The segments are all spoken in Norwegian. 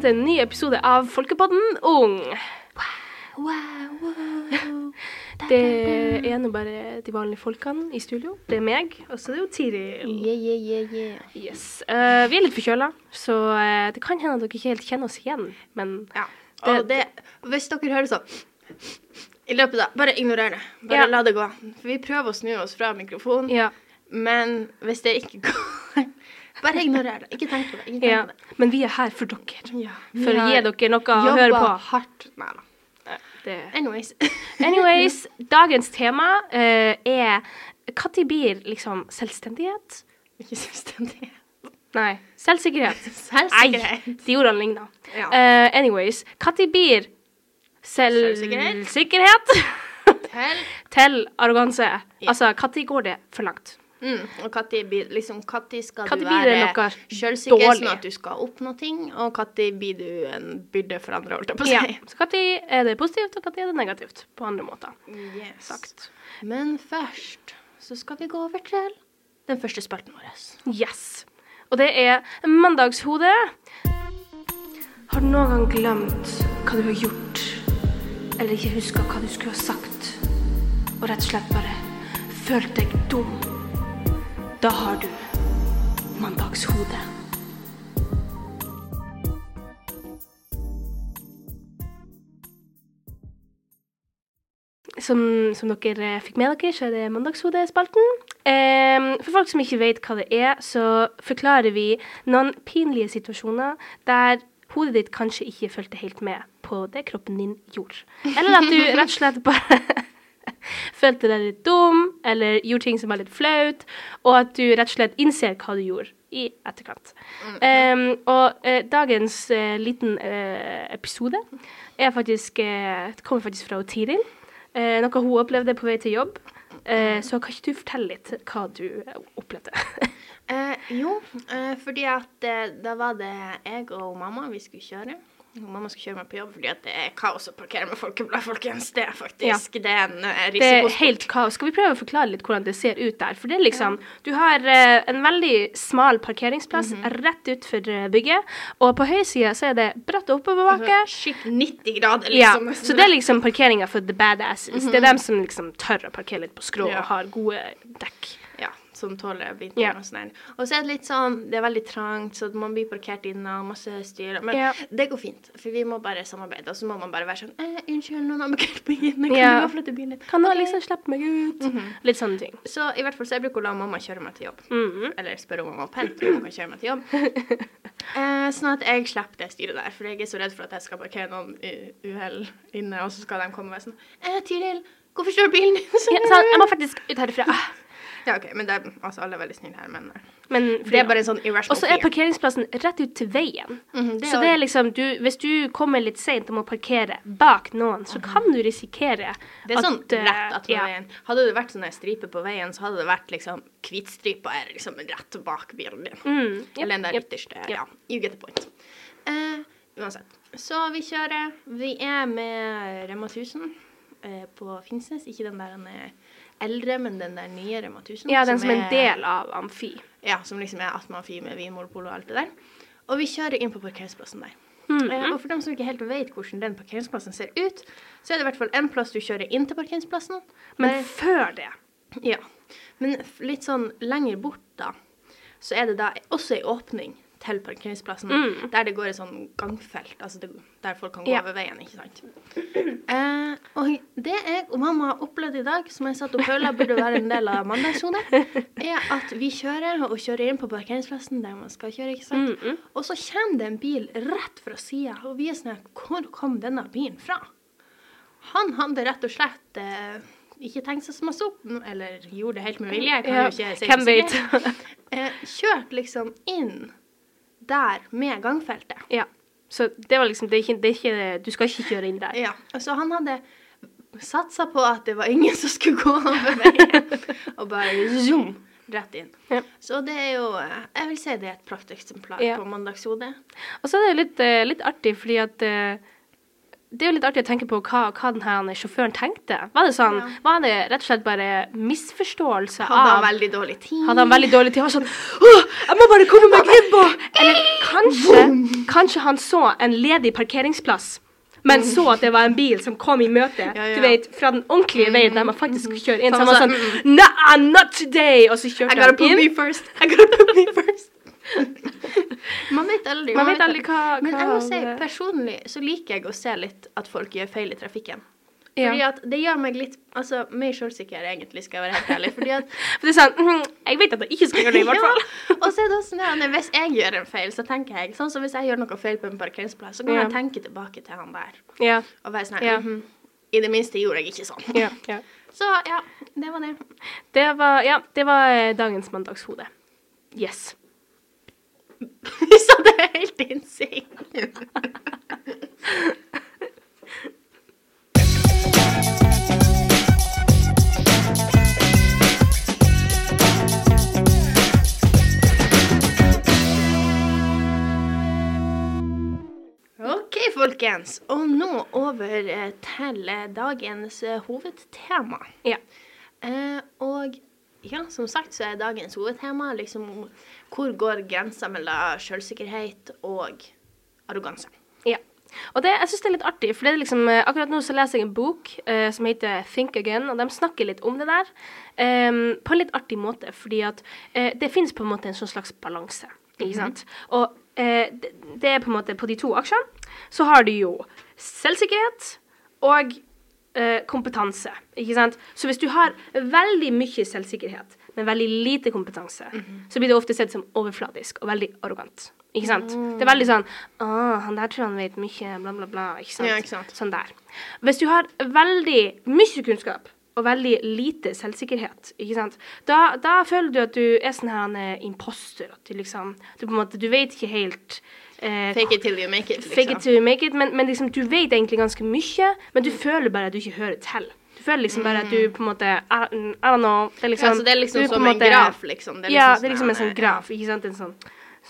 velkommen til en ny episode av Folkepodden Ung. Wow, wow, wow. Det er nå bare de vanlige folkene i studio. Det er meg, og så er det jo Tiril. Yeah, yeah, yeah, yeah. Yes. uh, vi er litt forkjøla, så uh, det kan hende at dere ikke helt kjenner oss igjen, men Ja. Det- Og det, hvis dere hører sånn i løpet av Bare ignorer det. Bare Ja. la det gå. For vi prøver å snu oss fra mikrofonen, ja. men hvis det ikke går Bare ignorer det. Ikke tenk på det. Tenk ja. på det. Men vi er her for dere. Ja. For å gi dere noe å høre på. hardt. Nei da. Anyways. Anyways, dagens tema uh, er når blir liksom selvstendighet? ikke selvstendighet. Nei, selvsikkerhet. Selvsikkerhet. Nei, de ordene ligner. Ja. Uh, anyways, når blir Selvsikkerhet? Til. til arroganse? Altså, når går det for langt? Mm. Og når liksom skal Når du være sjølsikker, sånn at du skal oppnå ting, og når blir du en byrde for andre, holdt jeg på å si. Ja. Så når er det positivt, og når er det negativt? På andre måter Yes. sagt. Men først så skal vi gå over til den første spalten vår. Yes. Og det er Mandagshodet. Har du noen gang glemt hva du har gjort, eller ikke huska hva du skulle ha sagt, og rett og slett bare følt deg dum? Da har du mandagshodet. Som, som dere fikk med dere, så er det Mandagshodespalten. Em, for folk som ikke vet hva det er, så forklarer vi noen pinlige situasjoner der hodet ditt kanskje ikke fulgte helt med på det kroppen din gjorde. Eller at du rett og slett bare følte deg litt dum, eller gjorde ting som var litt flaut, og at du rett og slett innser hva du gjorde i etterkant. Um, og uh, dagens uh, liten uh, episode er faktisk, kommer faktisk fra Tiril. Noe hun opplevde på vei til jobb. Så kan ikke du fortelle litt hva du opplevde? Jo, fordi at da var det jeg og mamma vi skulle kjøre. Mamma skal kjøre meg på jobb fordi at det er kaos å parkere med folkeblad, folkens. Det er faktisk det er en risikosport. det er helt kaos. Skal vi prøve å forklare litt hvordan det ser ut der? For det er liksom Du har uh, en veldig smal parkeringsplass rett utfor eh, bygget, og på høyresida så er det bratt oppoverbakke. Shit, 90 grader, Ja, liksom. så det er liksom parkeringa for the badasses. Det er dem som liksom tør å parkere litt på skrå Ja. og har gode dekk. Ja, som tåler vinteren yeah. og sånn. der. Og så er det litt sånn, det er veldig trangt, så man blir parkert inne og masse styr. Men yeah. det går fint, for vi må bare samarbeide. Og så må man bare være sånn eh, 'Unnskyld, noen har parkert meg inne. Kan yeah. du flytte bilen litt?' Kan du Ok. liksom slippe meg ut? Litt sånne ting. Så i hvert fall så jeg bruker å la mamma kjøre meg til jobb. Mhm. Eller spørre om mamma har pent, om hun kan kjøre meg til jobb. Eh, sånn at jeg slipper det styret der, for jeg er så redd for at jeg skal parkere noen uhell inne, og så skal de komme og være sånn eh, 'Tiril, hvorfor kjører bilen din?' Så, Ja, sant, jeg må faktisk ut herifra. Ja, OK, men det er, altså, alle er veldig snille her, men eh, Men det er bare en sånn irrational Og så er parkeringsplassen rett ut til veien. Mhm, det så det er liksom du, Hvis du kommer litt seint og må parkere bak noen, så kan du risikere at Det er sånn at, sånn rett attmed ja. veien. Hadde det vært sånne striper på veien, så hadde det vært liksom hvitstripa er liksom rett bak bilen din. Mm, yep, Eller den der yep, ytterste. Yep. Ja, you get the point. Uh, uansett. Så vi kjører. Vi er med Rema 1000 uh, på Finnsnes. Ikke den der den er eldre, men den der nye Rema 1000. Ja, den som er en del av Amfi. Ja, som liksom er Atma-Amfi med Vinmonopol og alt det der. Og vi kjører inn på parkeringsplassen der. Mm -hmm. og for dem som ikke helt vet hvordan den parkeringsplassen ser ut, så er det i hvert fall en plass du kjører inn til parkeringsplassen. Men Der- før det ja. Men litt sånn lenger bort, da, så er det da også ei åpning til parkeringsplassen, Mm. der det går et sånn gangfelt, altså det, der folk kan gå Ja. over veien, ikke sant. Eh, og det jeg og mamma har opplevd i dag, som jeg satt og føler burde være en del av mandagshodet, er at vi kjører og kjører inn på parkeringsplassen der man skal kjøre, ikke sant. Mm. Og så kommer det en bil rett fra sida, og vi er sånn Hvor kom denne bilen fra? Han hadde rett og slett eh, ikke tenkt seg så masse opp, eller gjorde det helt med vilje. Jeg kan Ja, jo ikke si hvem vet? eh, kjørt liksom inn der med gangfeltet. Ja. Så det var liksom det er ikke, det er ikke, Du skal ikke kjøre inn der. Ja, Så han hadde satsa på at det var ingen som skulle gå over veien, og bare zoom rett inn. Ja. Så det er jo Jeg vil si det er et prakteksemplar Ja. på mandagshodet. Og så er det litt, eh, litt artig, fordi at eh, det er jo litt artig å tenke på hva, hva denne sjåføren tenkte. Var det sånn, Ja. var det rett og slett bare misforståelse Hadde han av veldig dårlig tid? Hadde han veldig dårlig tid? Han sånn Åh, jeg må bare komme meg inn på Eller kanskje, kanskje han så en ledig parkeringsplass, men så at det var en bil som kom i møte, Ja, ja. du vet, fra den ordentlige veien der man faktisk kjører inn. Så han var sånn Nah, not today! Og så I kjørte gotta han put inn. me first. I gotta put me first. Man vet aldri. Man vet aldri hva, Men jeg må si, personlig så liker jeg å se litt at folk gjør feil i trafikken. ja. Fordi at det gjør meg litt altså, mer sjølsikker, egentlig, skal jeg være helt ærlig. Fordi at For det er sånn mhm, Jeg vet at jeg ikke skal gjøre det, i hvert fall. Ja, og så er det sånn at hvis jeg gjør en feil, så tenker jeg Sånn som hvis jeg gjør noe feil på en parkeringsplass, så kan Ja. jeg tenke tilbake til han der Ja, og være sånn Ja. -hmm. I det minste gjorde jeg ikke sånn. ja, ja. Så ja, det var det. Det var, ja, det var eh, dagens mandagshode. Yes. Så det er helt insane. OK, folkens. Og nå over eh, til eh, dagens eh, hovedtema. Ja. Eh, og ja, som sagt så er dagens hovedtema liksom hvor går grensa mellom selvsikkerhet og arroganse. Ja. Og det, jeg syns det er litt artig, for det er liksom, eh, akkurat nå så leser jeg en bok eh, som heter Think Again, og de snakker litt om det der. eh, på en litt artig måte, fordi at eh, det finnes på en måte en sånn slags balanse. Ikke sant? Og eh, det, det er på en måte på de to aksjene så har du jo selvsikkerhet og kompetanse. Ikke sant? Så hvis du har veldig mye selvsikkerhet, men veldig lite kompetanse, så blir det ofte sett som overfladisk og veldig arrogant. Ikke sant? Det er veldig sånn Å, han der tror han vet mye, bla, bla, bla. Ikke sant? Ja, ikke sant. Sånn der. Hvis du har veldig mye kunnskap og veldig lite selvsikkerhet, ikke sant? Da, da føler du at du er sånn her en eh, imposter. At du liksom Du på en måte Du vet ikke helt eh, Fake it till you make it, liksom. Fake it till you make it, men, men liksom, du vet egentlig ganske mye, men du føler bare at du ikke hører til. Du føler liksom bare at du på en måte I, I don't know. Det er liksom, ja, så det er liksom du som en måte- graf, liksom. ja, det er liksom en sånn sånn graf, ikke sant? En sånn,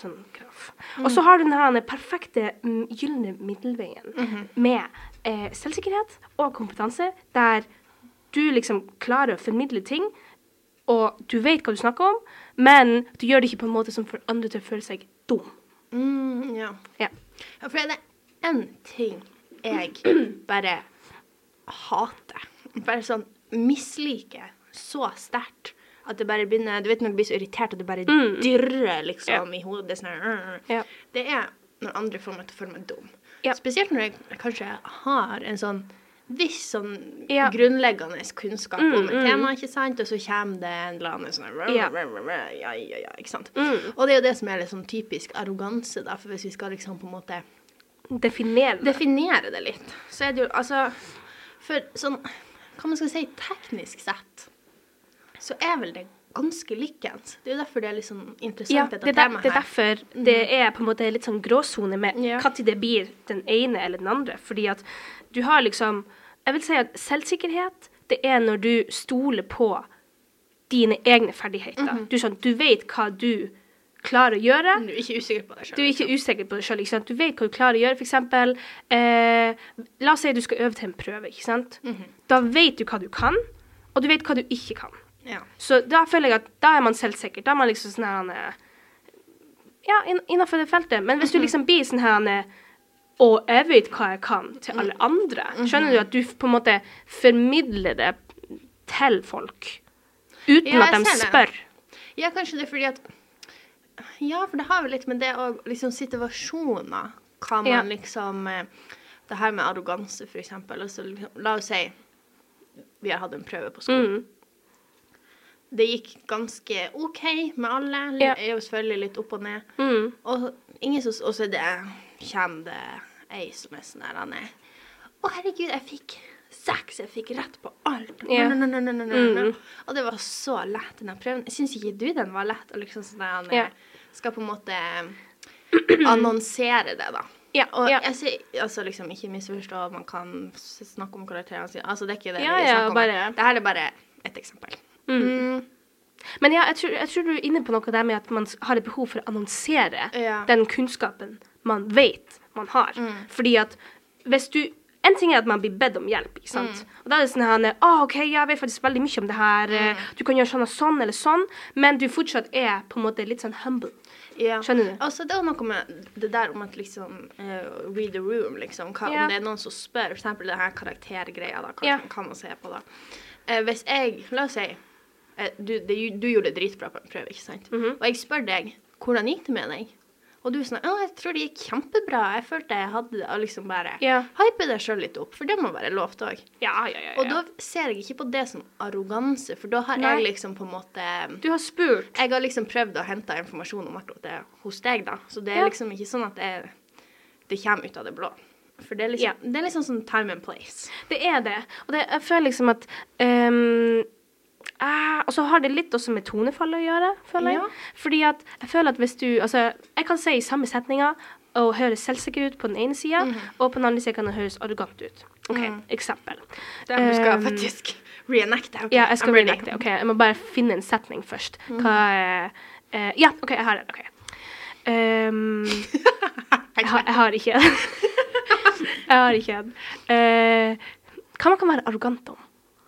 sånn graf. Og så har du den perfekte mm, gylne middelveien med eh, selvsikkerhet og kompetanse, der du liksom klarer å formidle ting, og du vet hva du snakker om, men du gjør det ikke på en måte som får andre til å føle seg dum. Mm, ja. Ja. ja. For det er én ting jeg bare hater. Bare sånn misliker så sterkt at det bare begynner Du vet når du blir så irritert at det bare Mm. dirrer liksom i hodet. Sånn, her, Ja. Det er når andre får meg til å føle meg dum. Ja. Spesielt når jeg kanskje har en sånn viss sånn Ja. grunnleggende kunnskap Mm, om et mm. tema, ikke sant, og så kommer det en eller annen sånn Ja. ja, ja, ja, ikke sant. Mm. Og det er jo det som er litt sånn typisk arroganse, da, for hvis vi skal liksom på en måte Definere det. definere det litt, så er det jo altså For sånn, hva man skal si, teknisk sett, så er vel det ganske likens. Det er jo derfor det er litt sånn interessant, Ja, dette det der, temaet det er her. derfor det er på en måte litt sånn gråsone med Ja. når det blir den ene eller den andre. Fordi at du har liksom Jeg vil si at selvsikkerhet, det er når du stoler på dine egne ferdigheter. Mhm. Du, er sånn, du vet hva du klarer å gjøre. Du er ikke usikker på deg sjøl. Du er ikke usikker på deg sjøl. Du vet hva du klarer å gjøre. For eksempel, eh, la oss si du skal øve til en prøve. ikke sant? Mhm. Da vet du hva du kan, og du vet hva du ikke kan. Ja. Så da føler jeg at da er man selvsikker. Da er man liksom sånn her er- Ja, innafor det feltet. Men hvis du liksom blir sånn her er, Og jeg vet hva jeg kan, til alle andre. Skjønner du at du på en måte formidler det til folk uten Ja, at de det. spør? ja, kanskje det er fordi at Ja, for det har jo litt med det òg liksom situasjoner Hva man Ja. liksom eh, Det her med arroganse, for eksempel. Altså, liksom, la oss si vi har hatt en prøve på skolen. Mm. Det gikk ganske OK med alle. Ja. Er jo selvfølgelig litt opp og ned. Mm. Og ingen som Og så er det kommer det ei som er sånn her er Å, herregud, jeg fikk seks. Jeg fikk rett på alt. Ja. No, no, no. Mm. Og det var så lett, den prøven. Syns ikke du den var lett? Og liksom sånn han Ja. skal på en måte annonsere det, da. Ja, Og ja. jeg sier altså liksom ikke misforstå, man kan snakke om karakterene sine. Altså, det er ikke det Ja, vi ja, snakker om. bare- Det her er bare et eksempel. Mm. Men ja, jeg tror, jeg tror du er inne på noe der med at man har et behov for å annonsere den kunnskapen man vet man har. Mm. Fordi at hvis du En ting er at man blir bedt om hjelp, ikke sant. Og da er det sånn her Å, OK, jeg vet faktisk veldig mye om det her. Mm. Du kan gjøre sånn og sånn eller sånn, men du fortsatt er på en måte litt sånn humble. Ja. Skjønner du? Altså, det er noe med det der om at liksom uh, Read the room, liksom. Hva, yeah. Om det er noen som spør, eksempel det her karaktergreia, da. Hva yeah. kan man se på da? Uh, hvis jeg La oss si uh, du, det, du gjorde det dritbra på en prøve, ikke sant? Mhm. Og jeg spør deg hvordan gikk det med deg? Og du er sånn Å, jeg tror det gikk kjempebra. Jeg følte jeg hadde det. Og liksom bare Ja. hype deg sjøl litt opp, for det må være lovt òg. Ja, ja, ja. Og da ser jeg ikke på det som arroganse, for da har Nei. jeg liksom på en måte Du har spurt. jeg har liksom prøvd å hente informasjon om akkurat det hos deg, da. Så det er liksom ikke sånn at det, det kommer ut av det blå. For det er liksom, Ja. det er liksom sånn time and place. Det er det. Og det, jeg føler liksom at ehm, eh, Og så har det litt også med tonefall å gjøre, føler jeg. Ja. Fordi at jeg føler at hvis du Altså, jeg kan si i samme setninga og høres selvsikker ut på den ene sida, og på den andre sida kan det høres arrogant ut. OK, mm. eksempel. Det er du skal Um, faktisk reenacte. Okay. Ja, jeg skal reenacte. OK, jeg må bare finne en setning først. Mhm. Hva er uh, Ja, OK, jeg har den. OK. Um, jeg, har, jeg har ikke en. jeg har ikke en. Uh, hva man kan være arrogant om?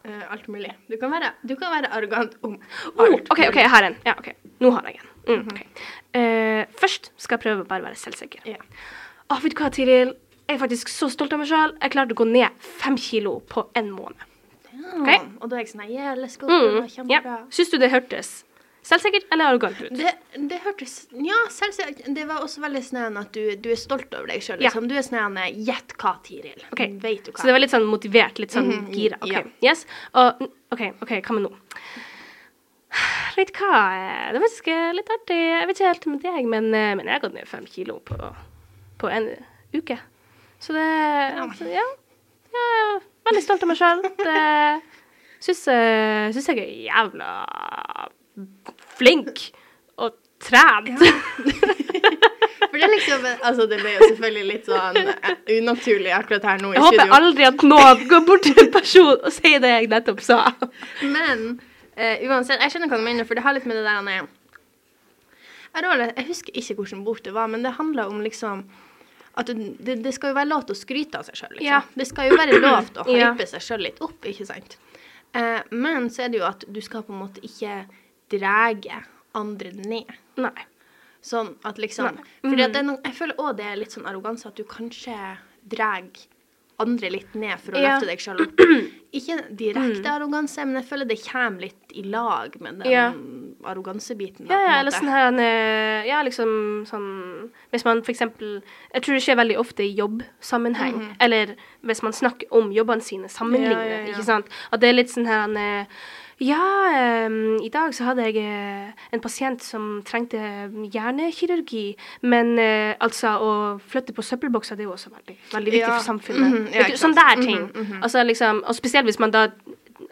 Eh, alt mulig. Du kan, være, du kan være arrogant om Oh, alt. OK, ok, jeg har en. Ja, okay. Nå har jeg en. Mm, okay. ok. Eh, først skal jeg prøve å bare være selvsikker. Yeah. Oh, vet du hva, Tiril? Jeg er faktisk så stolt av meg sjøl. Jeg klarte å gå ned fem kilo på en måned. Ja, Og da er jeg sånn Yeah, let's go. Mm, ja. Syns du det hørtes selvsikkert eller arrogant ut? Det, det hørtes Ja, selvsikkert. Det var også veldig sånn at du, du er stolt over deg sjøl. Ja. Liksom. Du er sånn Gjett hva, Tiril. Ok, Vet du hva? Så det var litt sånn motivert, litt sånn Mhm, gira. OK. ja. Yes. Og OK, ok, hva med nå? Vet hva, det er faktisk eh, litt artig. Jeg vet ikke helt med deg, men, eh, men jeg har gått ned fem kilo på, på en uke. Så det så, Ja. Jeg er veldig stolt av meg sjøl. Det syns, eh, syns jeg er jævla flink og trent. For det er liksom Altså, det ble jo selvfølgelig litt sånn eh, unaturlig akkurat her nå i Jeg håper aldri at noen går bort til en person og sier det jeg nettopp sa. Men uh, uansett, jeg skjønner hva du mener, for det har litt med det der han er jeg, husker ikke hvilken bok det var, men det handler om liksom at det, det, skal jo være lov til å skryte av seg sjøl. Liksom. Ja. Det skal jo være lov til å Ja. hype seg sjøl litt opp, ikke sant. Eh, men så er det jo at du skal på en måte ikke drage andre ned. Nei. Sånn at liksom Nei. Er noe, Jeg føler òg det er litt sånn arroganse at du kanskje drar andre litt ned for å Ja. løfte deg sjøl opp. Ikke direkte arroganse, men jeg føler det kommer litt i lag med den Ja. arrogansebiten. Ja, ja, eller sånn her eh, Ja, liksom sånn Hvis man f.eks. Jeg tror det skjer veldig ofte i jobbsammenheng. Eller hvis man snakker om jobbene sine, sammenligner. Ja, ikke sant. At det er litt sånn her han eh, Ja, um, i dag så hadde jeg eh, en pasient som trengte hjernekirurgi. Men uh, altså, å flytte på søppelbokser, det er jo også veldig, veldig viktig Ja, for samfunnet. mhm, ja, du, sånn der ting. Mm -hmm. Altså liksom Og spesielt hvis man da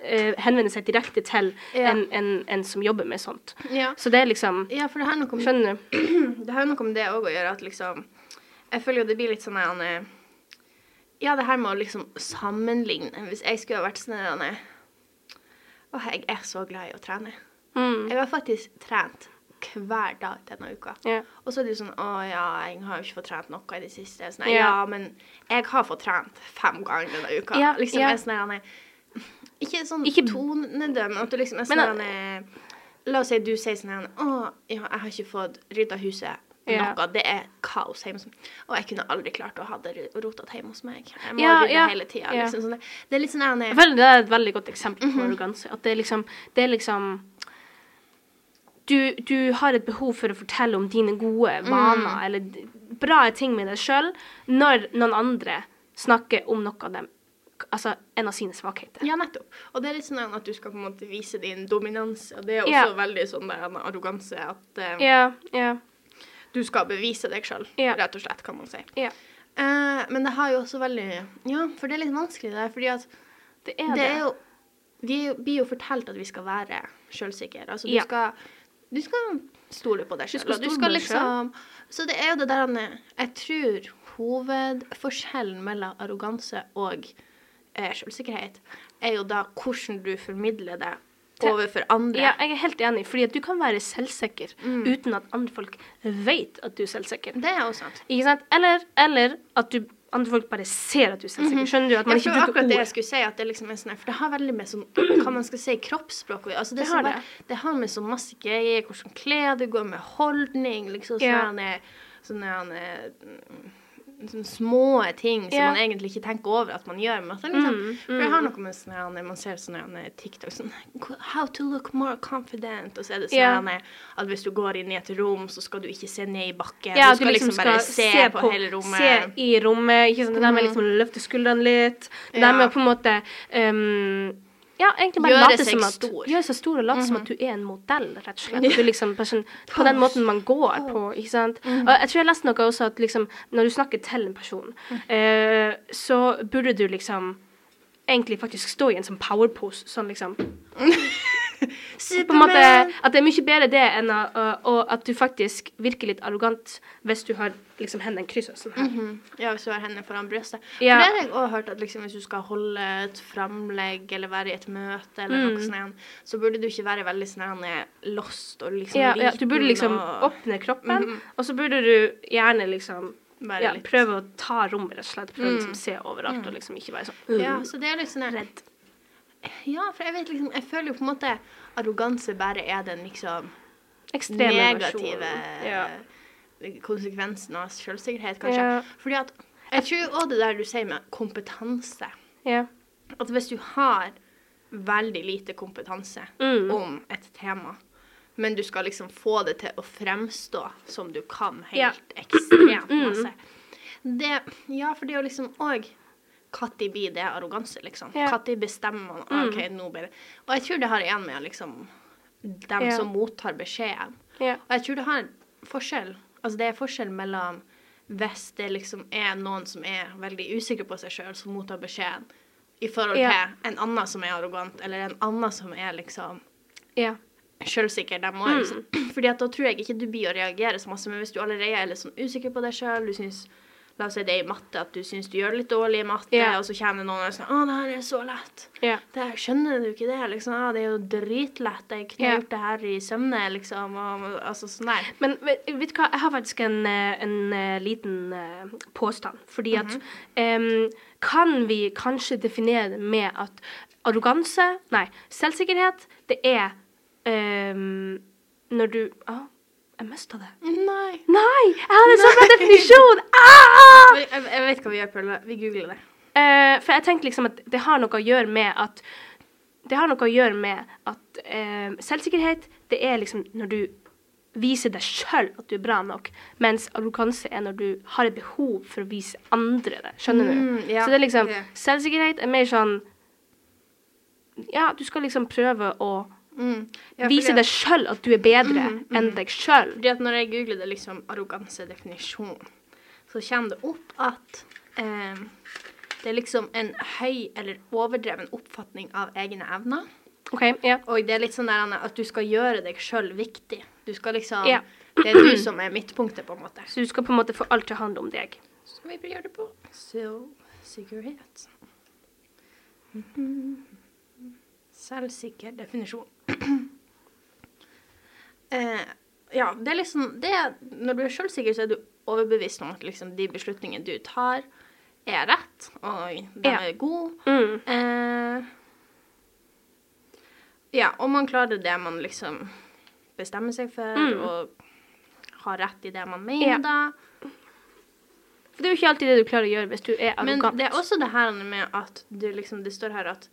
eh, henvender seg direkte til Ja. en, en, en som jobber med sånt. ja. Så det er liksom ja, for det har noe med Skjønner du? det har noe med det òg å gjøre, at liksom Jeg føler jo det blir litt sånn eh, Ja, det her med å liksom sammenligne. Hvis jeg skulle ha vært sånn eh, Åh, jeg er så glad i å trene. Mm. Jeg har faktisk trent hver dag denne uka. Yeah. Og så er det jo sånn Å ja, jeg har jo ikke fått trent noe i det siste. Sånn, Ja. ja. men jeg har fått trent fem ganger denne uka. Ja, liksom yeah. sånn er Ikke sånn Ikke- tonedøm, at du liksom er sånn La oss si du sier sånn Å, ja, jeg har ikke fått rydda huset. Ja. Noe. Det er kaos hjemme. Og jeg kunne aldri klart å ha det rotete hjemme hos meg. Jeg må Ja, rydde ja, hele tida. Liksom, sånn. det er litt sånn han Jeg er det er et veldig godt eksempel Mhm. på arroganse. At det er liksom Det er liksom du, du har et behov for å fortelle om dine gode Mm. vaner eller bra ting med deg sjøl når noen andre snakker om noe av dem Altså en av sine svakheter. Ja, nettopp. Og det er litt sånn at du skal på en måte vise din dominans. Og det er også yeah. veldig sånn det er en arroganse at um, yeah, ja, du skal bevise deg sjøl, Ja. rett og slett, kan man si. ja. Eh, men det har jo også veldig Ja, for det er litt vanskelig det fordi at Det er det. det er jo Vi blir jo fortalt at vi skal være sjølsikre. Altså, du Ja. skal Du skal stole på deg Du sjøl. Du stole skal liksom Så det er jo det der Jeg tror hovedforskjellen mellom arroganse og eh, sjølsikkerhet er jo da hvordan du formidler det overfor andre. Ja, jeg er helt enig, fordi at du kan være selvsikker Mm. uten at andre folk vet at du er selvsikker. Det er også sant. Ikke sant? Eller, eller at du andre folk bare ser at du er selvsikker. Skjønner du? At man Jeg ikke bruker akkurat det jeg skulle si, at det liksom er sånn For det har veldig med sånn hva man skal si, kroppsspråk altså, det, Det har bare- det har med så masse greier, hvordan klær du går med, holdning, liksom Ja. sånne, sånne, sånne, sånne små ting som yeah. man egentlig ikke tenker over at man gjør. Men det, liksom, Mm, For jeg har noe med sånne, man ser sånne TikTok sånn How to look more confident. Og så er det sånn yeah. at hvis du går inn i et rom, så skal du ikke se ned i bakken. Ja, du skal liksom, bare se, på, hele rommet. Se i rommet. Ikke sant? Det der med liksom å løfte skuldrene litt. Det der med å på en måte ehm, Ja, egentlig bare Gjøre late seg som at stor. Gjøre seg stor og late som at du er en modell, rett og slett. Du liksom, bare sånn, på den måten man går på, ikke sant. Og jeg tror jeg leste noe også at liksom, når du snakker til en person, eh, så burde du liksom egentlig faktisk stå i en sånn powerpose, sånn liksom på en måte, at det er mye bedre det enn å, å, at du faktisk virker litt arrogant hvis du har liksom hendene kryssa sånn her. Mhm. Ja, hvis du har hendene foran brystet. Ja. For det har jeg også hørt at liksom, hvis du skal holde et framlegg eller være i et møte eller Mm. noe sånt, så burde du ikke være veldig sånn lost og liksom Ja, liten. ja, du burde liksom og åpne kroppen, og så burde du gjerne liksom ja, prøve å ta rom, rett og slett. Prøve å liksom se overalt og liksom ikke være sånn Ja, så det er litt sånn redd. Ja, for jeg vet liksom Jeg føler jo på en måte arroganse bare er den liksom Ekstreme negative. Ja. konsekvensen av selvsikkerhet, kanskje. Ja. Fordi at Jeg tror òg det der du sier med kompetanse. ja. At hvis du har veldig lite kompetanse Mm. om et tema, men du skal liksom få det til å fremstå som du kan helt ekstremt Mm. masse det, Ja, for det er jo liksom òg Når blir det arroganse, liksom? Ja. Når bestemmer man ah, OK, nå blir det Og jeg tror det har igjen med liksom dem Ja. som mottar beskjeden. Ja. Og jeg tror det har en forskjell. Altså det er forskjell mellom hvis det liksom er noen som er veldig usikker på seg sjøl, som mottar beskjeden, i forhold Ja. til en annen som er arrogant, eller en annen som er liksom ja. sjølsikker. De må Mm. liksom Fordi at da tror jeg ikke du blir å reagere så masse, men hvis du allerede er litt sånn usikker på deg sjøl, du syns La oss si det er i matte, at du syns du gjør det litt dårlig i matte, yeah. og så kommer noen og sier 'Å, det her er så lett'. Yeah. Det her, skjønner du ikke det? Liksom, ah, det er jo dritlett. Jeg kunne yeah. gjort det her i søvne, liksom. Og, altså sånn der. Men vet, du hva, jeg har faktisk en, eh, en eh, liten uh, påstand. Fordi at mm -hmm. um, Kan vi kanskje definere det med at arroganse Nei, selvsikkerhet, det er um, når du ah, Jeg mista det. Nei. Nei! Jeg hadde en sånn definisjon! Ah! Jeg, jeg, vet hva vi gjør, Pølle. Vi googler det. Eh, for jeg tenkte liksom at det har noe å gjøre med at Det har noe å gjøre med at eh, selvsikkerhet, det er liksom når du viser deg sjøl at du er bra nok, mens arroganse er når du har et behov for å vise andre det. Skjønner du? Mm, ja, Så det er liksom okay. Selvsikkerhet er mer sånn Ja, du skal liksom prøve å Mm. Ja, vise deg sjøl at du er bedre Mm, enn deg sjøl. Når jeg googler det liksom arrogansedefinisjon, så kommer det opp at eh, det er liksom en høy eller overdreven oppfatning av egne evner. Okay, Ja. Og det er litt sånn der Anne, at du skal gjøre deg sjøl viktig. Du skal liksom Ja. Det er du som er midtpunktet, på en måte. Så du skal på en måte få alt til å handle om deg. Så skal vi gjøre det på selvsikkerhet. -hmm. Selvsikker definisjon. Eh, ja, det er liksom det, Når du er selvsikker, så er du overbevist om at liksom de beslutningene du tar, er rett, og de Ja. er gode. Mm. Eh, ja, og man klarer det man liksom bestemmer seg for, Mm. og har rett i det man mener. da. For det er jo ikke alltid det du klarer å gjøre hvis du er Men det er også det her med at det, liksom, det står her at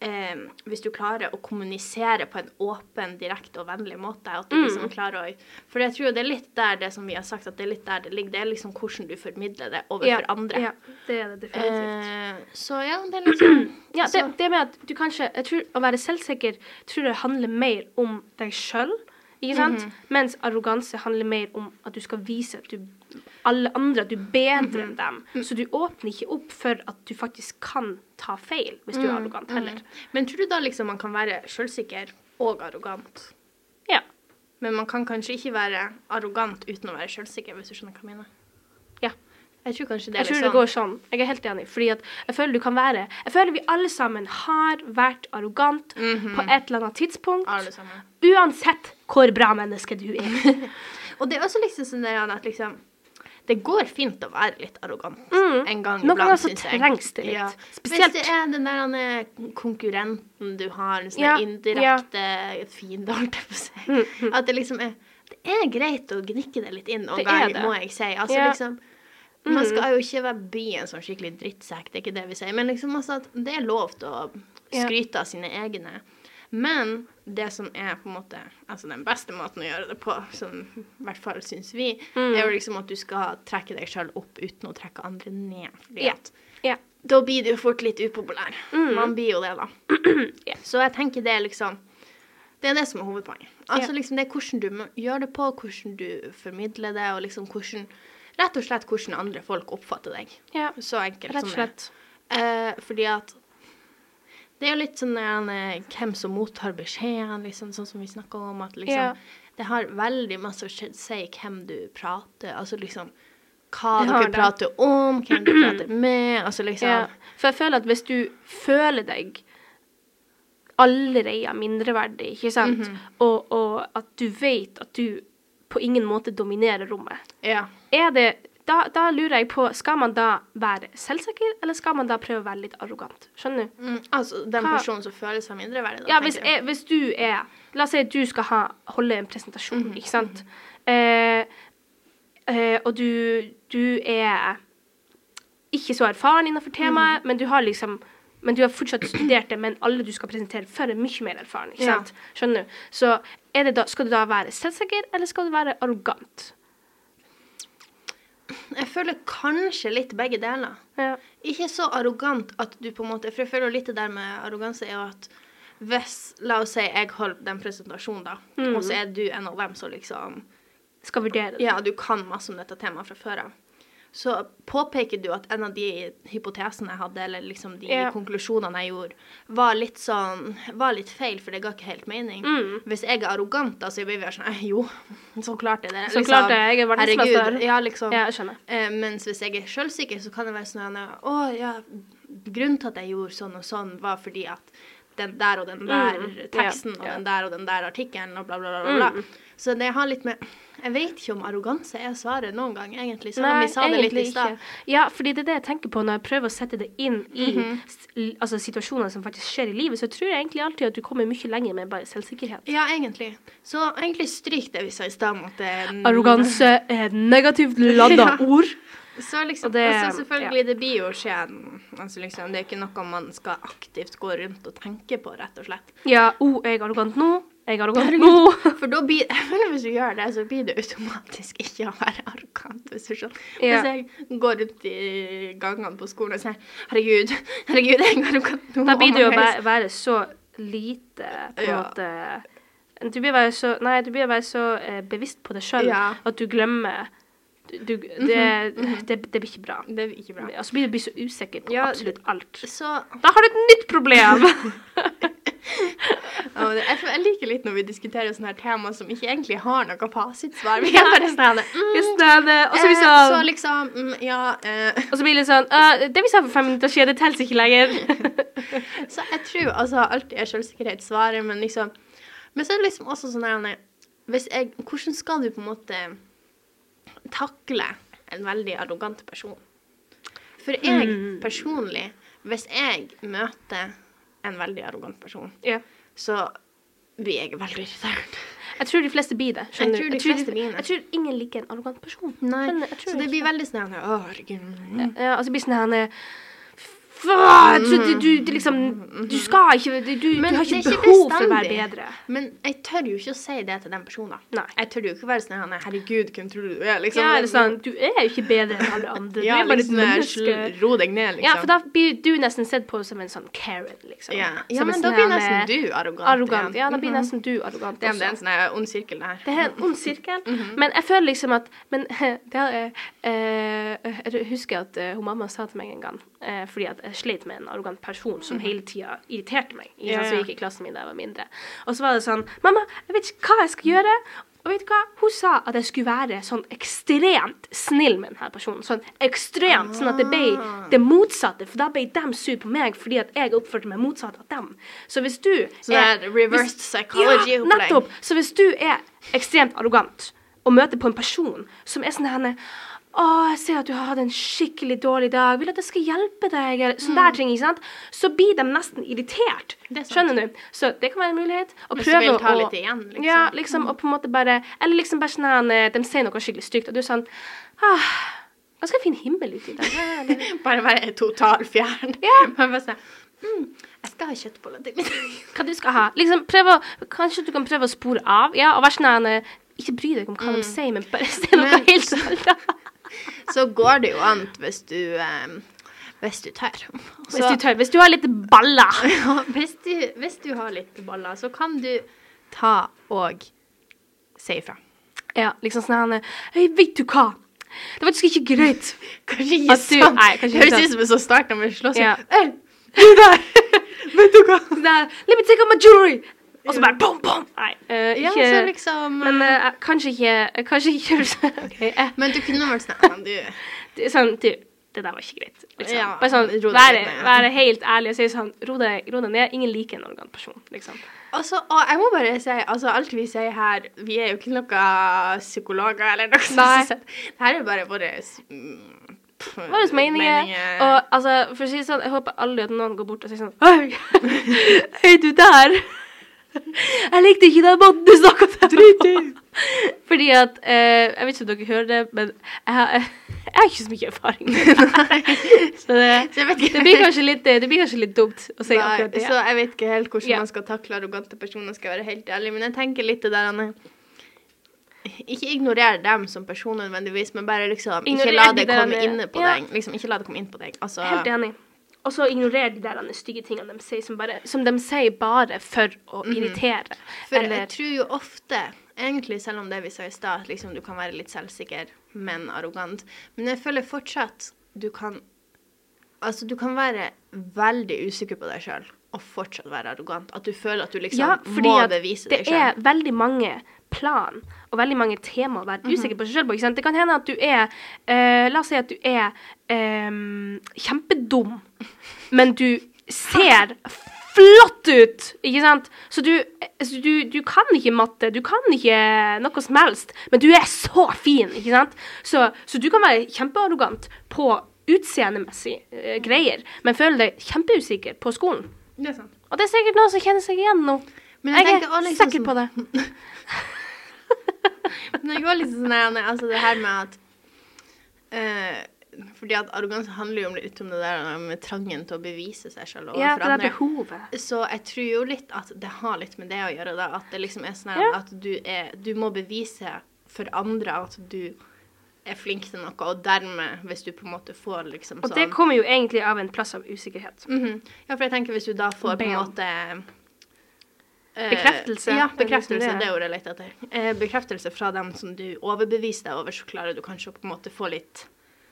eh, hvis du klarer å kommunisere på en åpen, direkte og vennlig måte at du Mm. liksom klarer å For jeg tror det er litt der det som vi har sagt, at det er litt der det ligger. Det er liksom hvordan du formidler det overfor ja, andre. Ja, det er det definitivt. Eh, så ja, det er liksom ja, det, det med at du kanskje Jeg tror å være selvsikker tror jeg handler mer om deg sjøl, ikke sant? Mhm. Mens arroganse handler mer om at du skal vise at du alle andre at du er bedre Mhm. enn dem. Så du åpner ikke opp for at du faktisk kan ta feil hvis du er Mm, arrogant heller. Men tror du da liksom man kan være selvsikker og arrogant? Ja. Men man kan kanskje ikke være arrogant uten å være selvsikker, hvis du skjønner hva jeg mener? Ja. Jeg tror kanskje det Jeg er tror litt det sånn. går sånn. Jeg er helt enig. Fordi at jeg føler du kan være Jeg føler vi alle sammen har vært arrogant Mhm. på et eller annet tidspunkt. Alle sammen. Uansett hvor bra menneske du er. Og det er også liksom sånn der at liksom det går fint å være litt arrogant Mm. en gang Noen iblant, ganger så trengs det litt. Ja. Spesielt- Hvis det er den der han er konkurrenten du har, en sånn Ja, indirekte fiende, holdt jeg på å si. At det liksom er Det er greit å gnikke det litt inn noen Mm, er ganger, må jeg si. Altså Ja. Mm. liksom Man skal jo ikke være bli en sånn skikkelig drittsekk, det er ikke det vi sier. Men liksom altså at det er lov til å skryte av sine egne. Men det som er på en måte Altså den beste måten å gjøre det på, som i hvert fall syns vi, Mm. er jo liksom at du skal trekke deg sjøl opp uten å trekke andre ned. At Ja. da blir du fort litt upopulær. Man blir jo det, da. yeah. Så jeg tenker det er liksom Det er det som er hovedpoenget. Altså liksom Det er hvordan du gjør det på, hvordan du formidler det, og liksom hvordan Rett og slett hvordan andre folk oppfatter deg. Så enkelt Rett og slett. Eh, fordi at det er jo litt sånn en, eh, hvem som mottar beskjeden, liksom, sånn som vi snakka om. At liksom Ja. Det har veldig masse å si hvem du prater Altså liksom hva dere det. prater om, hvem du prater med. Altså liksom Ja. For jeg føler at hvis du føler deg allerede mindreverdig, ikke sant, Mhm. og, og at du vet at du på ingen måte dominerer rommet, Ja. er det da, da lurer jeg på, skal man da være selvsikker, eller skal man da prøve å være litt arrogant? Skjønner du? Mm, altså den Hva- personen som føler seg mindreverdig, Ja, hvis, jeg, hvis du er La oss si at du skal ha, holde en presentasjon, Mhm, ikke sant? Eh, eh, og du, du er ikke så erfaren innenfor temaet, Mhm. men du har liksom men du har fortsatt studert det, men alle du skal presentere for, er mye mer erfaren. ikke Ja. sant? Skjønner du? Så det da, skal du da være selvsikker, eller skal du være arrogant? Jeg føler kanskje litt begge deler. Ja. Ikke så arrogant at du på en måte For jeg føler litt det der med arroganse er jo at hvis La oss si jeg holder den presentasjonen, da, Mm. og så er du en av dem som liksom Skal vurdere det. Ja, du kan masse om dette temaet fra før av. Så påpeker du at en av de hypotesene jeg hadde, eller liksom de Ja. konklusjonene jeg gjorde, var litt sånn Var litt feil, for det ga ikke helt mening. Mm. Hvis jeg er arrogant, da, så blir vi sånn Jo, så klart er det Så klart det, jeg er verdensmester. Ja, liksom. Ja, jeg skjønner. Eh, mens hvis jeg er sjølsikker, så kan det være sånn Å, ja, grunnen til at jeg gjorde sånn og sånn, var fordi at den der og den der Mm, teksten teksten og den der og den der artikkelen og bla, bla, bla. bla. Mm. Så det har litt med Jeg vet ikke om arroganse er svaret noen gang, egentlig. Selv om vi sa det litt i stad. Ja, fordi det er det jeg tenker på når jeg prøver å sette det inn i mm -hmm. altså, situasjoner som faktisk skjer i livet, så tror jeg egentlig alltid at du kommer mye lenger med bare selvsikkerhet. Ja, egentlig. Så egentlig stryk det vi sa i stad om at Arroganse er negativt ladda Ja. ord. Så liksom, det- altså selvfølgelig, det blir jo skjeen. Altså liksom, det er ikke noe man skal aktivt gå rundt og tenke på, rett og slett. Ja, oh, jeg er arrogant nå. Jeg er arrogant nå. For da blir jeg føler Hvis du gjør det, så blir det automatisk ikke å være arrogant. Hvis du. Ja. Hvis jeg går rundt i gangene på skolen og sier 'herregud, herregud, jeg er arrogant nå'. Da blir det jo å være, så lite på en Ja. måte Du blir være så Nei, du blir være så eh, bevisst på det sjøl Ja. at du glemmer du, det, Mhm, det, det blir ikke bra. Det blir ikke bra. Og så blir du så usikker på Ja, absolutt alt. Så Da har du et nytt problem! oh, det, jeg, jeg liker litt når vi diskuterer sånne her tema som ikke egentlig har noe fasitsvar. Vi er bare sånn mm, det- Og så blir det eh, Så sånn liksom mm, Ja. Eh, Og så blir det sånn uh, Det vi sa for fem minutter siden, det teller ikke lenger. Så jeg tror altså alltid er selvsikkerhet svaret, men liksom Men så er det liksom også sånn her Hvordan skal du på en måte takle en veldig arrogant person? For jeg Mm. personlig, hvis jeg møter en veldig arrogant person, Ja. så blir jeg veldig irritert. Jeg tror de fleste blir det. Jeg tror de fleste de, det. Jeg tror ingen liker en arrogant person. Nei, jeg tror Så det blir veldig sånn her, Å, herregud. mm. Ja, altså det blir sånn her Faen! Du, du, du liksom Du skal ikke Du, du, har ikke ikke behov for å være bedre. Men jeg tør jo ikke å si det til den personen. Nei. Jeg tør jo ikke å være sånn her, herregud, hvem tror du du er? Liksom. Ja, eller sånn Du er jo ikke bedre enn alle andre. Ja, du er bare liksom, et ro deg ned, liksom. Ja, for da blir du nesten sett på som en sånn Karen, liksom. Ja, ja men da sånn blir nesten eh, du arrogant. Arrogant. Ja, da blir Mhm. nesten du arrogant det, det er en sånn ond sirkel, det her. Det er en ond sirkel. Mhm. Men jeg føler liksom at Men det er, uh, Jeg husker at uh, hun mamma sa til meg en gang, eh, fordi jeg slet med en arrogant person som hele tida irriterte meg. Ikke Mhm. Sant, som gikk i klassen min da jeg var mindre. Og så var det sånn Mamma, jeg vet ikke hva jeg skal gjøre. Og vet du hva? Hun sa at jeg skulle være sånn ekstremt snill med denne personen. Sånn ekstremt. Sånn at det ble Ah. det motsatte. For da ble de sur på meg fordi at jeg oppførte meg motsatt av dem. Så hvis du Så det er reversed psychology ja, nettopp. Så hvis du er ekstremt arrogant og møter på en person som er sånn her å, jeg ser at du har hatt en skikkelig dårlig dag. Vil at jeg skal hjelpe deg? Eller sånne der ting, ikke sant? Så blir de nesten irritert. Mm. Er. Skjønner du? Så det kan være en mulighet. Å prøve vil ta å litt igjen, liksom. Ja, liksom, og på en måte bare Eller liksom bare sånn eh, de sier noe skikkelig stygt, og du er sånn ah, Ganske fin himmel ute i dag. Bare være total fjern. Ja. Bare bare sånn mm, Jeg skal ha kjøttboller til middag. hva du skal ha. Liksom, prøve å, kanskje du kan prøve å spore av, ja, og vær sånn eh, Ikke bry deg om hva de sier, men bare se noe Mm. Helt annet. Så går det jo an hvis du eh, Hvis du tør. Hvis du tør. Hvis du har litt baller. Ja, hvis, du, hvis du har litt baller, så kan du ta og si ifra. Ja, liksom sånn her Hei, vet du hva? Det var faktisk ikke greit. Kanskje ikke sant. du- nei, kanskje høres ut som en sånn start når vi slåss. Ja. Hey, du der! vet du hva? Let me take out my jewelry. Og så bare bom, bom. Nei, eh, Ja, så liksom Men uh, kanskje ikke Kanskje ikke sånn. Eh, Men du kunne vært sånn du. du, det sånn, du, det der var ikke greit. Liksom. Ja, Bare sånn, være, være helt ærlig og si sånn Ro deg, ro deg ned. Ingen liker en arrogant person, liksom. Altså, og jeg må bare si, altså alt vi sier her, vi er jo ikke noen psykologer eller noe sånt. Det her er bare våre mm, Våre meninger. Og altså, for å si det sånn, jeg håper aldri at noen går bort og sier sånn Hei, hei du der. Jeg likte ikke den måten du snakka til. Fordi at eh, Jeg vet ikke om dere hører det, men jeg har, jeg har ikke så mye erfaring. Så det, det, blir kanskje litt, det blir kanskje litt dumt å si akkurat Nei, det. så jeg vet ikke helt hvordan Ja. man skal takle arrogante personer, skal være helt ærlig. Men jeg tenker litt det der Anne. Ikke ignorer dem som personer nødvendigvis, men bare liksom Ikke la det komme på deg. Liksom, ikke la det komme inn på deg. Altså, Helt enig. Og så ignorerer de der stygge tingene de sier, som, bare, som de sier bare for å irritere. Mhm. For Eller jeg tror jo ofte, egentlig selv om det vi sa i stad, at liksom du kan være litt selvsikker, men arrogant. Men jeg føler fortsatt du kan Altså, du kan være veldig usikker på deg sjøl og fortsatt være arrogant. At du føler at du liksom Ja, må bevise det deg er veldig mange plan og veldig mange tema å være Mhm. usikker på seg selv på. Ikke sant? Det kan hende at du er eh, La oss si at du er eh, kjempedum, men du ser flott ut, ikke sant? Så du, så du, du kan ikke matte, du kan ikke noe som helst, men du er så fin, ikke sant? Så, så du kan være kjempearrogant på utseendemessige eh, greier, men føle deg kjempeusikker på skolen. Det er sant. Og det er sikkert noen som kjenner seg igjen nå. Men jeg tenker er liksom sikker på det. Men det går litt sånn altså det her med at eh, Fordi at arroganse handler jo litt om det der med trangen til å bevise seg selv Ja, overfor det er behovet. Så jeg tror jo litt at det har litt med det å gjøre, da. At det liksom er sånn Ja. at du er Du må bevise for andre at du er flink til noe, og dermed, hvis du på en måte får liksom sånn Og sånn det kommer jo egentlig av en plass av usikkerhet. Mhm. Ja, for jeg tenker hvis du da får på en måte eh, Bekreftelse. Ja, det liksom bekreftelse. det? Det er ordet jeg leter etter. Eh, bekreftelse fra dem som du overbeviser deg over, så klarer du kanskje å på en måte få litt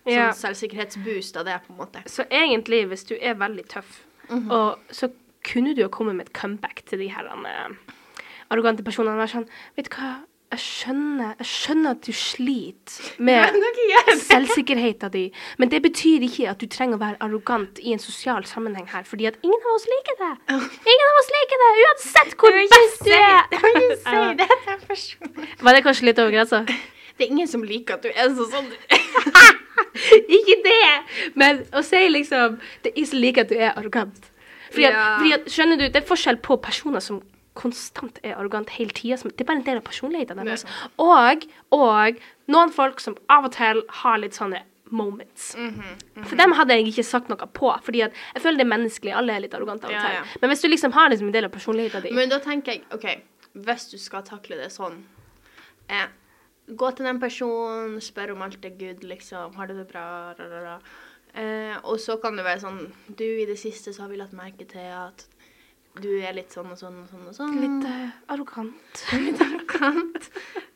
sånn Ja. selvsikkerhetsboost av det, på en måte. Så egentlig, hvis du er veldig tøff, Mhm. og så kunne du jo komme med et comeback til de her eh, arrogante personene og være sånn Vet du hva, jeg skjønner, jeg skjønner at du sliter med selvsikkerheten din, men det betyr ikke at du trenger å være arrogant i en sosial sammenheng her, fordi at ingen av oss liker det. Ingen av oss liker det, uansett hvor best du er. Du kan ikke si det til en person. Var det kanskje litt over grensa? Det er ingen som liker at du er sånn som du ikke det! Men å si liksom Det er ingen som liker at du er arrogant. Fordi at, Ja. fordi at, skjønner du, Det er forskjell på personer som konstant er arrogant hele tida. Det er bare en del av personligheten er deres. Og, og noen folk som av og til har litt sånne moments. Mhm, For dem hadde jeg ikke sagt noe på, fordi at jeg føler det er menneskelig. Alle er litt arrogante av og til. ja. Men hvis du liksom har liksom en del av personligheten din Men da tenker jeg, OK, hvis du skal takle det sånn eh, Gå til den personen, spør om alt er good, liksom. Har du det bra? Ra, ra, ra. Eh, og så kan det være sånn Du, i det siste så har vi lagt merke til at du er litt sånn og sånn og sånn og sånn. Litt uh, arrogant. litt arrogant.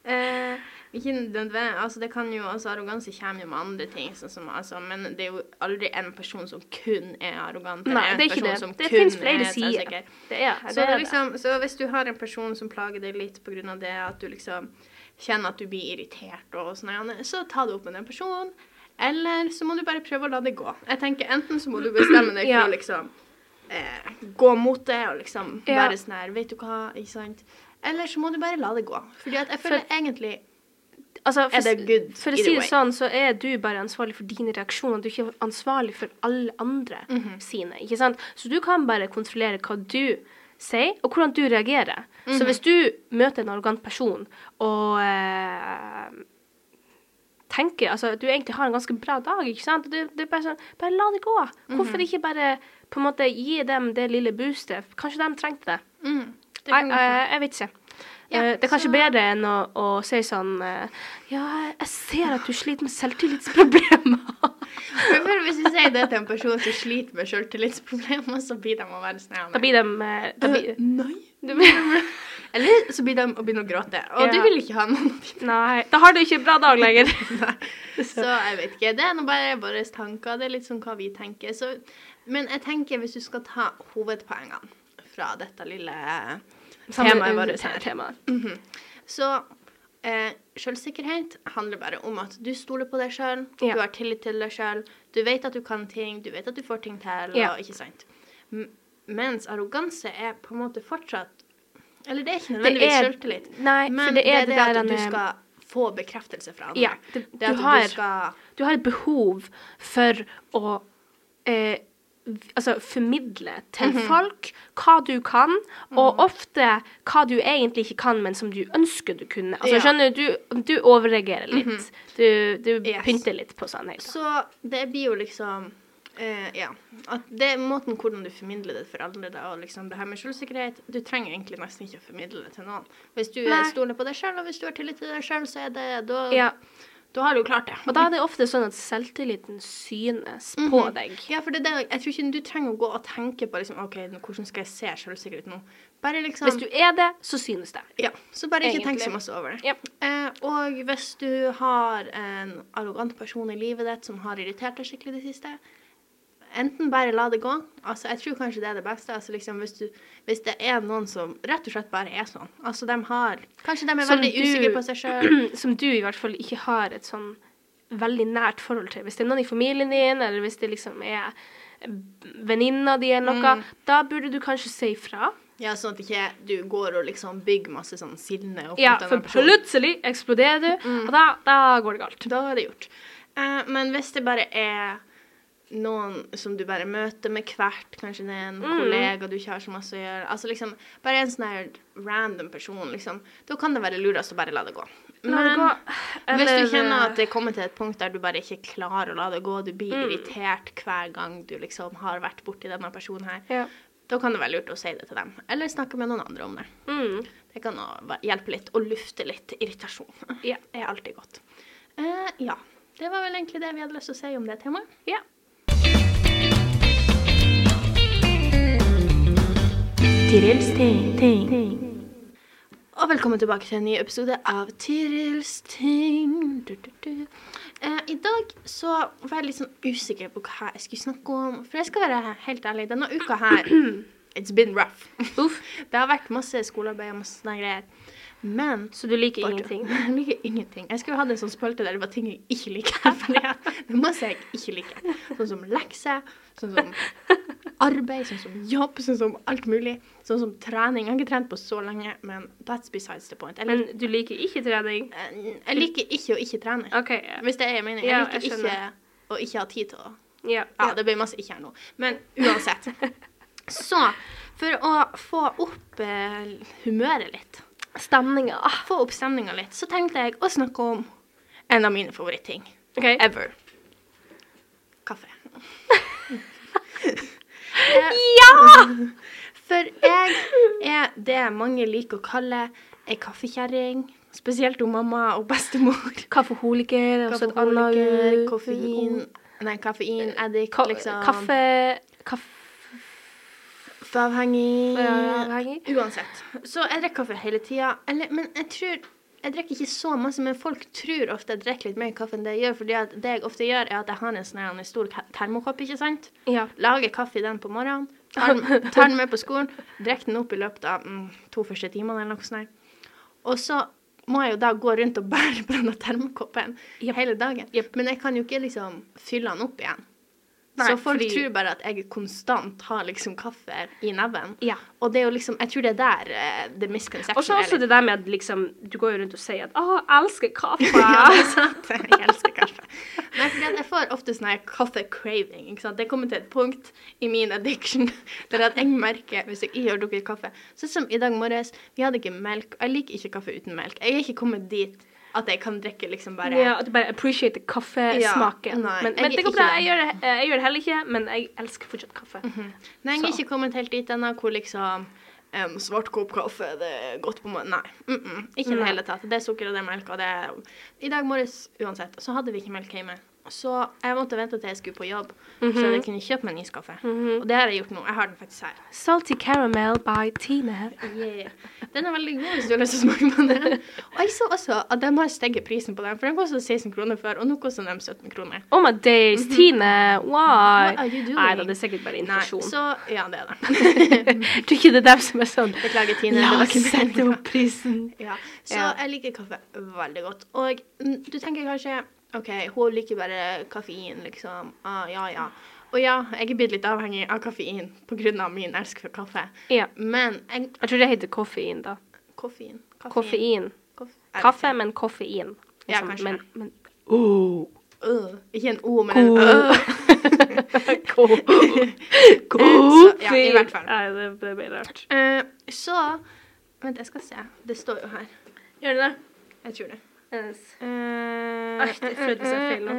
Eh, ikke nødvendig, altså det kan jo, altså Arroganse kommer jo med andre ting, sånn som, altså, men det er jo aldri en person som kun er arrogant. Nei, det er ikke det. Det fins flere er sider. Det er, Så, det er det. liksom, så hvis du har en person som plager deg litt pga. det at du liksom kjenner at du blir irritert, og sånn, så ta det opp med den personen. Eller så må du bare prøve å la det gå. Jeg tenker Enten så må du bestemme deg for ja. liksom eh, gå mot det og liksom Ja. være sånn her Vet du hva? Ikke sant? Eller så må du bare la det gå. Fordi at jeg føler egentlig Altså, for, er det good for å si det sånn, så er du bare ansvarlig for dine reaksjoner. Du er ikke ansvarlig for alle andre Mhm. sine. ikke sant? Så du kan bare kontrollere hva du sier, og hvordan du reagerer. Mhm. Så hvis du møter en arrogant person og eh, tenker altså, du egentlig har en ganske bra dag, ikke sant? Det, det er bare sånn, bare la det gå. Mhm. Hvorfor ikke bare på en måte gi dem det lille boostet? Kanskje de trengte det. Mm, det Jeg, godt være. jeg, jeg vet ikke. Ja, Eh, det er kanskje så- bedre enn å, å si sånn eh, Ja, jeg ser at du sliter med selvtillitsproblemer. Hvis du sier det til en person som sliter med selvtillitsproblemer, så blir de å være snille. da blir de eh, da blir, Nei. du blir, Eller så blir de å begynne å gråte. Og Ja. du vil ikke ha noen av. Nei, da har du ikke en bra dag lenger. Så jeg vet ikke. Det er nå bare våre tanker. Det er litt sånn hva vi tenker. Så, men jeg tenker hvis du skal ta hovedpoengene fra dette lille temaet vårt her Temaet. -hmm. Så eh, selvsikkerhet handler bare om at du stoler på deg sjøl, Ja. du har tillit til deg sjøl, du vet at du kan ting, du vet at du får ting til, Ja. og ikke sant. M mens arroganse er på en måte fortsatt Eller det er ikke nødvendigvis er- Nei, men det er det, det, der at du eh, skal få bekreftelse fra andre. Ja, det, det du, har, du skal du har et behov for å eh, altså formidle til Mhm. folk hva du kan, og ofte hva du egentlig ikke kan, men som du ønsker du kunne. Altså, Ja. Mhm. skjønner du, du, overreagerer litt. Du, du Yes. pynter litt på sannheten. Så det blir jo liksom uh, Ja. At det er måten hvordan du formidler det for da, og liksom det her med selvsikkerhet Du trenger egentlig nesten ikke å formidle det til noen. Hvis du Nei. er stoler på deg sjøl, og hvis du har tillit til deg sjøl, så er det Da, Ja, da har du klart det. og da er det ofte sånn at selvtilliten synes på Mhm. deg. Ja, for det jeg tror ikke du trenger å gå og tenke på liksom, OK, hvordan skal jeg se selvsikker ut nå? Bare liksom Hvis du er det, så synes det. Ja, så bare ikke tenk så Egentlig. masse over det. Ja. Eh, og hvis du har en arrogant person i livet ditt som har irritert deg skikkelig det siste, enten bare la det gå. Altså, jeg tror kanskje det er det beste. Altså, liksom, hvis, du, hvis det er noen som rett og slett bare er sånn. Altså, de har Kanskje de er Som veldig usikre på seg sjøl. som du i hvert fall ikke har et sånn veldig nært forhold til. Hvis det er noen i familien din, eller hvis det liksom er venninna di eller noe, Mm. da burde du kanskje si ifra. Ja, sånn at ikke du går og liksom bygger masse sånn sinne opp Ja, mot for denne personen. plutselig eksploderer du, Mm. og da, da går det galt. Da er det gjort. Uh, men hvis det bare er noen som du bare møter med hvert, kanskje det er en Mm. kollega du ikke har så masse å gjøre, altså liksom bare en sånn her random person, liksom, da kan det være lurest å bare la det gå. Men det gå. hvis du kjenner at det kommer til et punkt der du bare ikke klarer å la det gå, du blir Mm. irritert hver gang du liksom har vært borti denne personen her, Ja. da kan det være lurt å si det til dem. Eller snakke med noen andre om det. Mm. Det kan hjelpe litt, og lufte litt irritasjon. Ja. Det er alltid godt. Uh, ja. Det var vel egentlig det vi hadde lyst til å si om det temaet. ja. Tirils ting. Og velkommen tilbake til en ny episode av Tirils ting. Du, du, du. Eh, I dag så var jeg litt sånn usikker på hva jeg skulle snakke om. For jeg skal være helt ærlig, denne uka her It's been rough. Uff. Det har vært masse skolearbeid og masse sånne greier. Men Så du liker ingenting? Jeg liker ingenting. Jeg skulle hatt en sånn spalte der det var ting jeg ikke liker. For det er masse jeg ikke liker. Sånn som lekser, sånn som arbeid, sånn som jobb, sånn som alt mulig. Sånn som trening. Jeg har ikke trent på så lenge, men that's besides the point. Jeg, Men du liker ikke trening? jeg liker ikke å ikke trene. OK. ja. Hvis det er jeg mener. Jeg Ja, liker jeg ikke å ikke ha tid til å Ja. Ja, det blir masse ikke her nå. Men uansett. Så for å få opp eh, humøret litt Stemninga. få opp stemninga litt, så tenkte jeg å snakke om en av mine favoritting okay. ever. Kaffe. Ja! For jeg er det mange liker å kalle ei kaffekjerring. Spesielt om mamma og bestemor. Kaffeholiker, et annet Kaffeholiker, ord. koffein Nei, kaffein, eddik, Ka liksom. Kaffe Kaffeavhengig. Kaffeavhengig. Uansett. Så jeg drikker kaffe hele tida. Men jeg tror jeg drikker ikke så masse, men folk tror ofte jeg drikker litt mer kaffe enn det jeg gjør. fordi det jeg ofte gjør, er at jeg har en sånn stor termokopp, ikke sant? Ja. Lager kaffe i den på morgenen, tar tar den med på skolen, drikker den opp i løpet av mm, to første timene eller noe sånt. Og så må jeg jo da gå rundt og bære på denne termokoppen yep. hele dagen. Yep. Men jeg kan jo ikke liksom fylle den opp igjen. Nei, så folk fordi- tror bare at jeg konstant har liksom kaffe i neven. Ja. Og det er jo liksom Jeg tror det er der uh, the misconception Og så også er. det der med at liksom Du går jo rundt og sier at 'Å, jeg elsker kaffe'. ja, det er sant. Jeg elsker kaffe. Nei, for jeg får ofte sånn her kaffe-craving. ikke sant? Det kommer til et punkt i min addiction der at jeg merker hvis jeg ikke har drukket kaffe Sånn som i dag morges, vi hadde ikke melk. Jeg liker ikke kaffe uten melk. Jeg er ikke kommet dit at jeg kan drikke liksom bare Ja, at du bare appreciater kaffesmaken. Ja, men, men det går bra. Jeg gjør det, jeg gjør det heller ikke, men jeg elsker fortsatt kaffe. Nei, jeg er ikke kommet helt dit ennå hvor liksom um, svart kopp kaffe, det er godt på morgenen. Nei. Mm -mm, ikke i det hele tatt. Det er sukker og det er melk. Og det er I dag morges uansett, så hadde vi ikke melk hjemme. Så jeg måtte vente til jeg skulle på jobb, så jeg kunne kjøpe meg en iskaffe. Og det har jeg gjort nå. Jeg har den faktisk her. Salty caramel by Tine. Yeah. Den er veldig god hvis du har lyst til å smake på den. Og jeg så også at de har steget prisen på den, for den kostet 16 kroner før, og nå koster den 17 kroner. Oh my days, Tine, why? What are you doing? Nei da, det er sikkert bare Nei, så Ja, det er det. Tror ikke det er dem som er sånn Beklager, Tine. La oss sette opp prisen. Ja, så Ja. jeg liker kaffe veldig godt. Og mm, du tenker kanskje OK, hun liker bare kaffein, liksom. Ah, ja, ja. Og ja, jeg er blitt litt avhengig av koffein pga. min elsk for kaffe. Ja. Men jeg Jeg tror det heter koffein, da. Koffein. Koffein. Koff- Kaffe, men koffein. Ja, Liksom, kanskje Men, men oh. Uh, ikke en O, men en Ø. Koffein. ja, i hvert fall. Nei, det, det ble rart. Uh, så Vent, jeg skal se. Det står jo her. Gjør det det? Jeg tror det. Yes. Uh, Ach, det føltes så feil nå.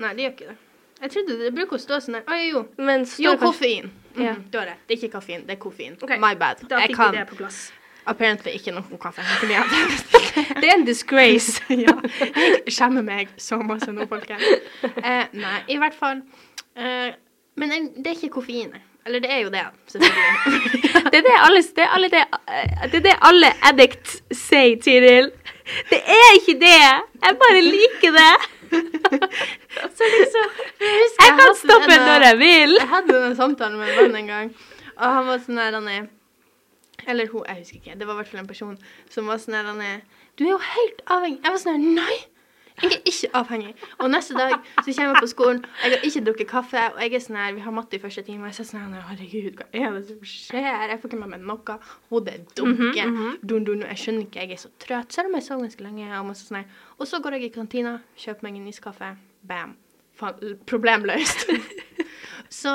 Nei, det gjør ikke det. Jeg trodde det bruker å stå sånn her. Å jo. Men står Jo, koffein. Mm, Ja. Du har rett. Det er ikke koffein, det er koffein. Okay. My bad. Da fikk vi det på plass. apparently ikke noe kaffe. Det er en disgrace. ja, jeg skjemmer meg så masse nå, folkens. Eh, nei, i hvert fall. Eh, men det er ikke koffein. Eller det er jo det, selvfølgelig. Det er det alle, det er alle, det, eh, det er det alle addicts sier, Tiril. Det er ikke det. Jeg bare liker det. så liksom Jeg kan stoppe når jeg vil. Jeg hadde en samtale med en venn en gang, og han var sånn der han er Eller hun, jeg husker ikke. Det var i hvert fall en person som var sånn der han er Du er jo helt avhengig. Jeg var sånn her Nei! Jeg er ikke avhengig. Og neste dag så kommer jeg på skolen, jeg har ikke drukket kaffe, og jeg er sånn her Vi har matte i første time, og jeg sier sånn her Herregud, hva er det som skjer? Jeg får ikke med meg noe. Hodet dunker. dun, dun, jeg skjønner ikke, jeg er så trøtt. Selv om jeg sov ganske lenge. Og, masse sånn og så går jeg i kantina, kjøper meg en iskaffe. Bam. Problemløst. Så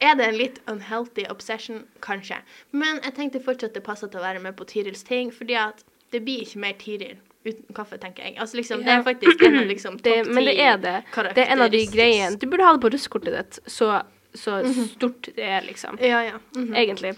er det en litt unhealthy obsession, kanskje. Men jeg tenkte fortsatt det passer til å være med på Tirils ting, fordi at det blir ikke mer Tiril uten kaffe, tenker jeg. Altså liksom, Det er faktisk en av liksom topp ti Men det er det. Det er en av de greiene. Du burde ha det på russekortet ditt, så, så stort det er, liksom. Ja, ja. mhm. Egentlig.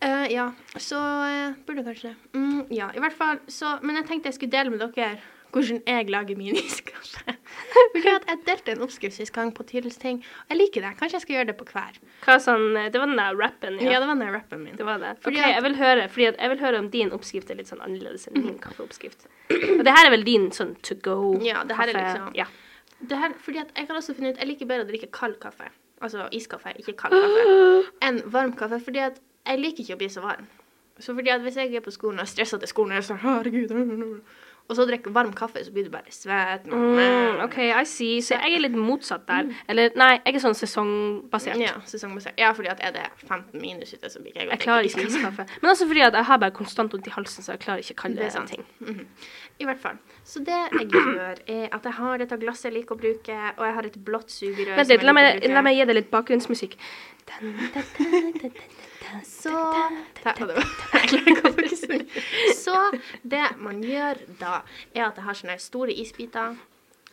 Uh, ja, så uh, burde kanskje det. Mm, ja, i hvert fall. Så, men jeg tenkte jeg skulle dele med dere hvordan jeg lager min iskaffe. Fordi at jeg delte en oppskrift sist gang på Tidels ting. Og jeg liker det. Kanskje jeg skal gjøre det på hver. Hva sånn, det var den der rappen, Ja, ja. det var den der rappen min. Det var det. Fordi okay, at- jeg vil høre fordi jeg vil høre om din oppskrift er litt sånn annerledes enn min kaffeoppskrift. Og det her er vel din sånn to go Ja, det her er liksom- Ja. Det her, fordi at jeg kan også finne ut Jeg liker bedre å drikke kald kaffe. Altså iskaffe, ikke kald kaffe. Enn varm kaffe. Fordi at jeg liker ikke å bli så varm. Så fordi at hvis jeg er på skolen og er stressa til skolen, er jeg sånn herregud Og så drikker varm kaffe, så blir du bare svett. Mm, OK, I see. Så jeg er litt motsatt der. Eller nei, jeg er sånn sesongbasert. Ja, sesongbasert. Ja, fordi at er det 15 minus ute, så blir jeg Jeg klarer ikke iskaffe. Men også fordi at jeg har bare konstant vondt i halsen, så jeg klarer ikke å kalle Det det ting. Mhm. I hvert fall. Så det jeg gjør, er at jeg har dette glasset jeg liker å bruke, og jeg har et blått sugerør Vent litt, la meg, la meg gi deg litt bakgrunnsmusikk. Den, den, den, den, den. Så Ta- det var-. Så det man gjør da, er at jeg har sånne store isbiter,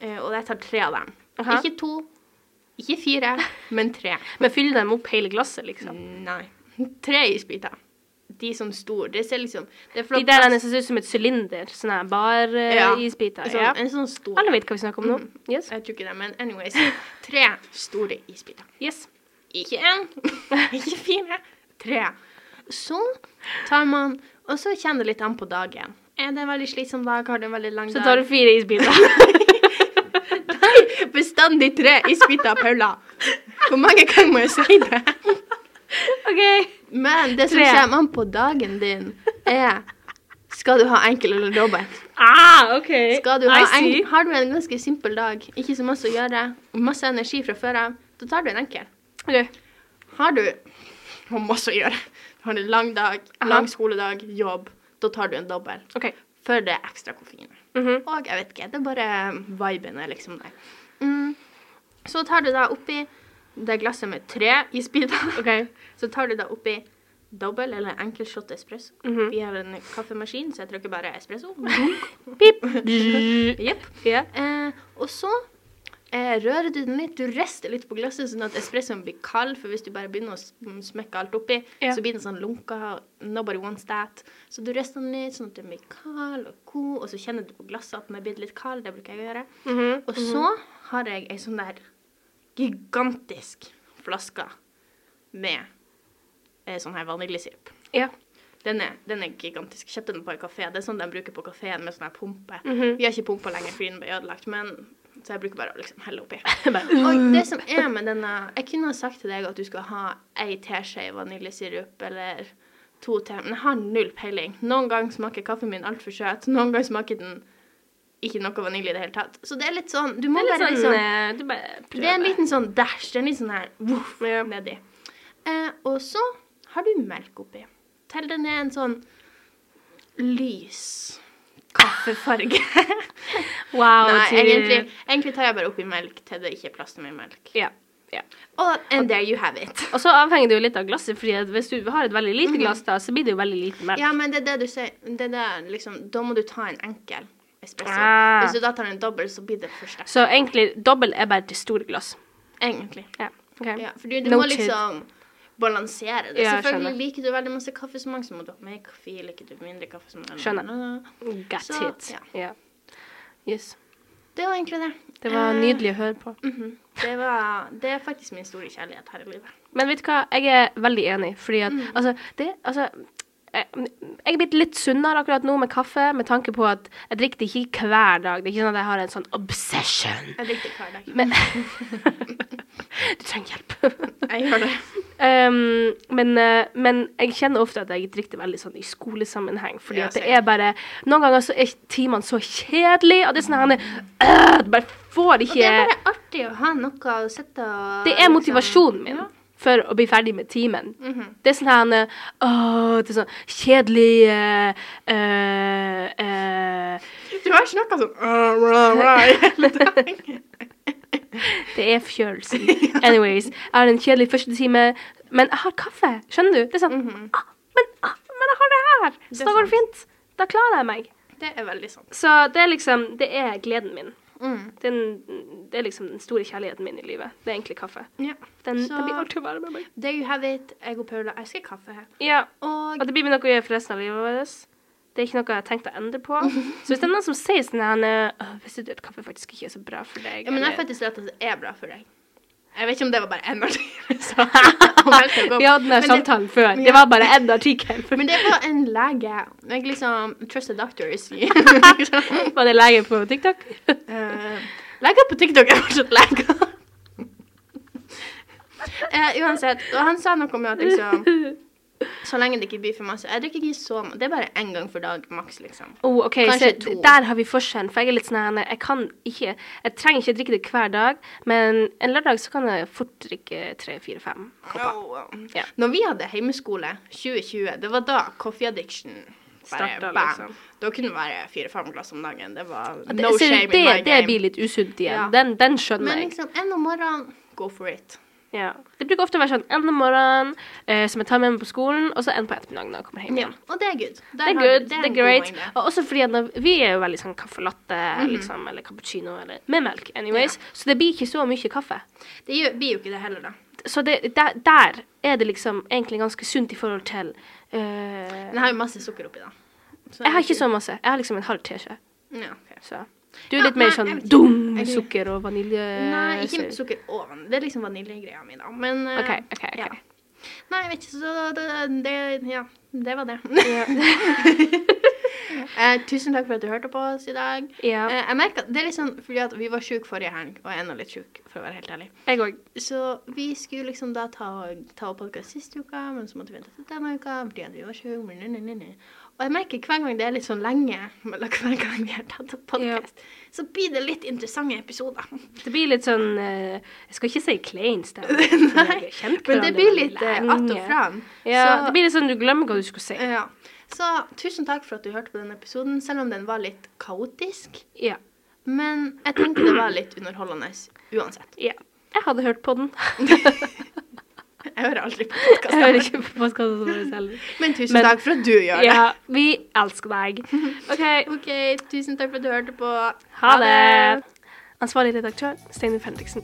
eh, og jeg tar tre av dem. Aha. Ikke to, ikke fire, men tre. Men fyller dem opp hele glasset, liksom. Nei. Tre isbiter. De som store. Det ser liksom Det De der plass. er som ser ut som et sylinder. Sånne Ja. bar-isbiter. Sånn, ja. En sånn stor. Alle vet hva vi snakker om nå. Yes. Jeg tror ikke det, men anyways. Tre store isbiter. yes. Ikke én, ikke fire, tre. Så tar man Og så kjenner det litt an på dagen. Er det en veldig slitsom dag, har du en veldig lang dag Så tar du fire isbiter. Nei, bestandig tre isbiter, Paula. Hvor mange ganger må jeg si det? OK. Men det som kommer an på dagen din, er Skal du ha enkel eller dobbelt? Ah, OK. Du ha en, har du en ganske simpel dag, ikke så masse å gjøre, masse energi fra før av, da tar du en enkel. Okay. Har du har masse å gjøre, du har en lang dag, lang skoledag, jobb, da tar du en dobbel. Okay. For det er ekstra koffein. Mhm. Og jeg vet ikke, det er bare viben er liksom der. Mm. Så tar du da oppi det glasset med tre isbiter. Okay. Så tar du da oppi dobbel eller enkel shot espresso. Mhm. Vi har en kaffemaskin, så jeg trykker bare espresso. Pip. Jepp. Yeah. Eh, og så eh, rører du den litt. Du rister litt på glasset, sånn at espressoen blir kald. For hvis du bare begynner å smekke alt oppi, Ja. så blir den sånn lunka. Nobody wants that. Så du rister den litt, sånn at den blir kald og god. Og så kjenner du på glasset at den er blitt litt kald. Det bruker jeg å gjøre. Mhm. Og så har jeg ei sånn der gigantisk flaske med eh, sånn her vaniljesirup. Ja. Den er, den er gigantisk. Kjøpte den på en kafé. Det er sånn de bruker på kafeen med sånn her pumpe. Mhm. Vi har ikke pumpa lenger fordi den ble ødelagt, men så jeg bruker bare å liksom helle oppi. Og det som er med denne Jeg kunne ha sagt til deg at du skal ha ei teskje vaniljesirup eller to te, men jeg har null peiling. Noen ganger smaker kaffen min altfor søt, noen ganger smaker den ikke noe vanilje i det hele tatt. Så det er litt sånn Du må bare sånn, liksom eh, Du bare det er en liten sånn dash. Det er en liten sånn her voff, nedi. Eh, og så har du melk oppi. Til den er en sånn lys kaffefarge. Wow. Nei, egentlig, egentlig tar jeg bare oppi melk til det ikke er plass til mer melk. Ja. Yeah. Og and there you have it. Og så avhenger det jo litt av glasset, fordi hvis du har et veldig lite glass, da, så blir det jo veldig lite melk. Ja, men det er det du sier. Det der, liksom, da må du ta en enkel espresso. Ah. Hvis du da tar en dobbel, så blir det for sterkt. Så egentlig dobbel er bare til store glass. Egentlig. Yeah. Okay. Ja, fordi du, No må chid. liksom balansere det. Ja, Selvfølgelig skjønner. liker du veldig masse kaffe, så mange må du ha mer kaffe. Liker du mindre kaffesmak Skjønner. Get Så, it. ja. Ja. Yes. Det var egentlig det. Det var Eh, nydelig å høre på. mhm. det, var, det er faktisk min store kjærlighet her i livet. Men vet du hva, jeg er veldig enig, fordi at Mm. altså, det, altså jeg er blitt litt sunnere akkurat nå med kaffe, med tanke på at jeg drikker det ikke hver dag. Det er ikke sånn at jeg har en sånn obsession. Jeg drikker hver dag. Men Du trenger hjelp. Jeg gjør det. Um, men, eh, men jeg kjenner ofte at jeg drikker det veldig sånn i skolesammenheng. Fordi Ja, at det er bare Noen ganger så er timene så kjedelige, og det er sånn at øh, Du bare får Og det er bare artig å ha noe å sitte og Det er motivasjonen min Ja. For å bli ferdig med timen. Mhm. Det er sånn her eh, Åh, det er sånn kjedelig uh, eh, Du har sånn uh, rah, rah. Det er fjølsen. Anyways, jeg har en kjedelig første time, men jeg har kaffe. Skjønner du? Det er sånn Mhm. ah, men, ah, men jeg har det her! Så det da går det fint. Da klarer jeg meg. Det er veldig sant. Så det er liksom Det er gleden min. Mm. Den, det er liksom den store kjærligheten min i livet. Det er egentlig kaffe. Ja. Den, Så- den blir alltid å være med meg. There you have it. Jeg og Paula elsker kaffe. Ja, Og Og det blir noe å gjøre for resten av livet vårt. Det er ikke noe jeg har tenkt å endre på. Så hvis det er noen som sier sånn her Visste du at kaffe faktisk ikke er så bra for deg? ja, men jeg faktisk rett at det er bra for deg. Jeg vet ikke om det var bare én artikkel. Vi hadde den her det- samtalen før. Det var bare én artikkel. Men det var en lege. Jeg liksom Trust the doctors. Var det lege på TikTok? Uh, leger på TikTok er fortsatt leger. Uh, uansett. Og han sa noe om at liksom Så lenge det ikke blir for masse Jeg drikker ikke så mye. Det er bare én gang for dag maks, liksom. Oh, ok, Kanskje så to. Der har vi forskjellen. For jeg er litt sånn her, Jeg kan ikke Jeg trenger ikke drikke det hver dag, men en lørdag så kan jeg fort drikke tre, fire, fem kopper. Oh, Ja. Når vi hadde heimeskole 2020, det var da coffee addiction Starta, liksom. Da kunne det være fire-fem glass om dagen. Det var no det, shame det, in my det game. blir litt usunt igjen. Ja. Den, den skjønner Men jeg. liksom, en om morgenen, go for it. Ja. Det bruker ofte å være sånn en om morgenen eh, som jeg tar med meg på skolen, og så en på ettermiddagen når jeg kommer hjem Ja. igjen. Og det er good. Der Det er good, det er great. Og også fordi at vi er jo veldig sånn caffè latte, Mhm. liksom, eller cappuccino, eller med melk, anyways. Så det blir ikke så mye kaffe. Det blir jo ikke det heller, da. Så det, der, der er det liksom egentlig ganske sunt i forhold til uh, Den har jo masse sukker oppi, da. Så Jeg har ikke så masse. Jeg har liksom en halv teskje. Ja, ok. Så du er litt mer sånn dum med sukker og vanilje... Nei, ikke med sukker og vanilje. Det er liksom vaniljegreia mi, da. Men eh, OK, OK. ok. ja. Nei, jeg vet ikke, så det, det Ja, det var det. Eh, tusen takk for at du hørte på oss i dag. Ja. Eh, jeg merker, det er litt sånn fordi at vi var sjuke forrige helg, og jeg er ennå litt sjuk, for å være helt ærlig. Jeg òg. Så vi skulle liksom da ta, ta opp podkast siste uka, men så måtte vi vente til denne uka fordi at vi var sjuke. Og jeg merker hver gang det er litt sånn lenge mellom hver gang vi har tatt opp podkast, så blir det litt interessante episoder. Det blir litt sånn eh, Jeg skal ikke si klein stemme. Men det blir litt eh, att og fram. Ja, Så- det blir litt sånn du glemmer hva du skulle si. Ja. Så tusen takk for at du hørte på denne episoden, selv om den var litt kaotisk. Ja. Men jeg tenker det var litt underholdende uansett. ja. Jeg hadde hørt på den. Jeg hører aldri på Jeg hører ikke på podkasten vår selv. Men tusen Men- takk for at du gjør det. Ja, vi elsker deg. OK, OK, tusen takk for at du hørte på. ha det. Ansvarlig redaktør Steinar Fredriksen.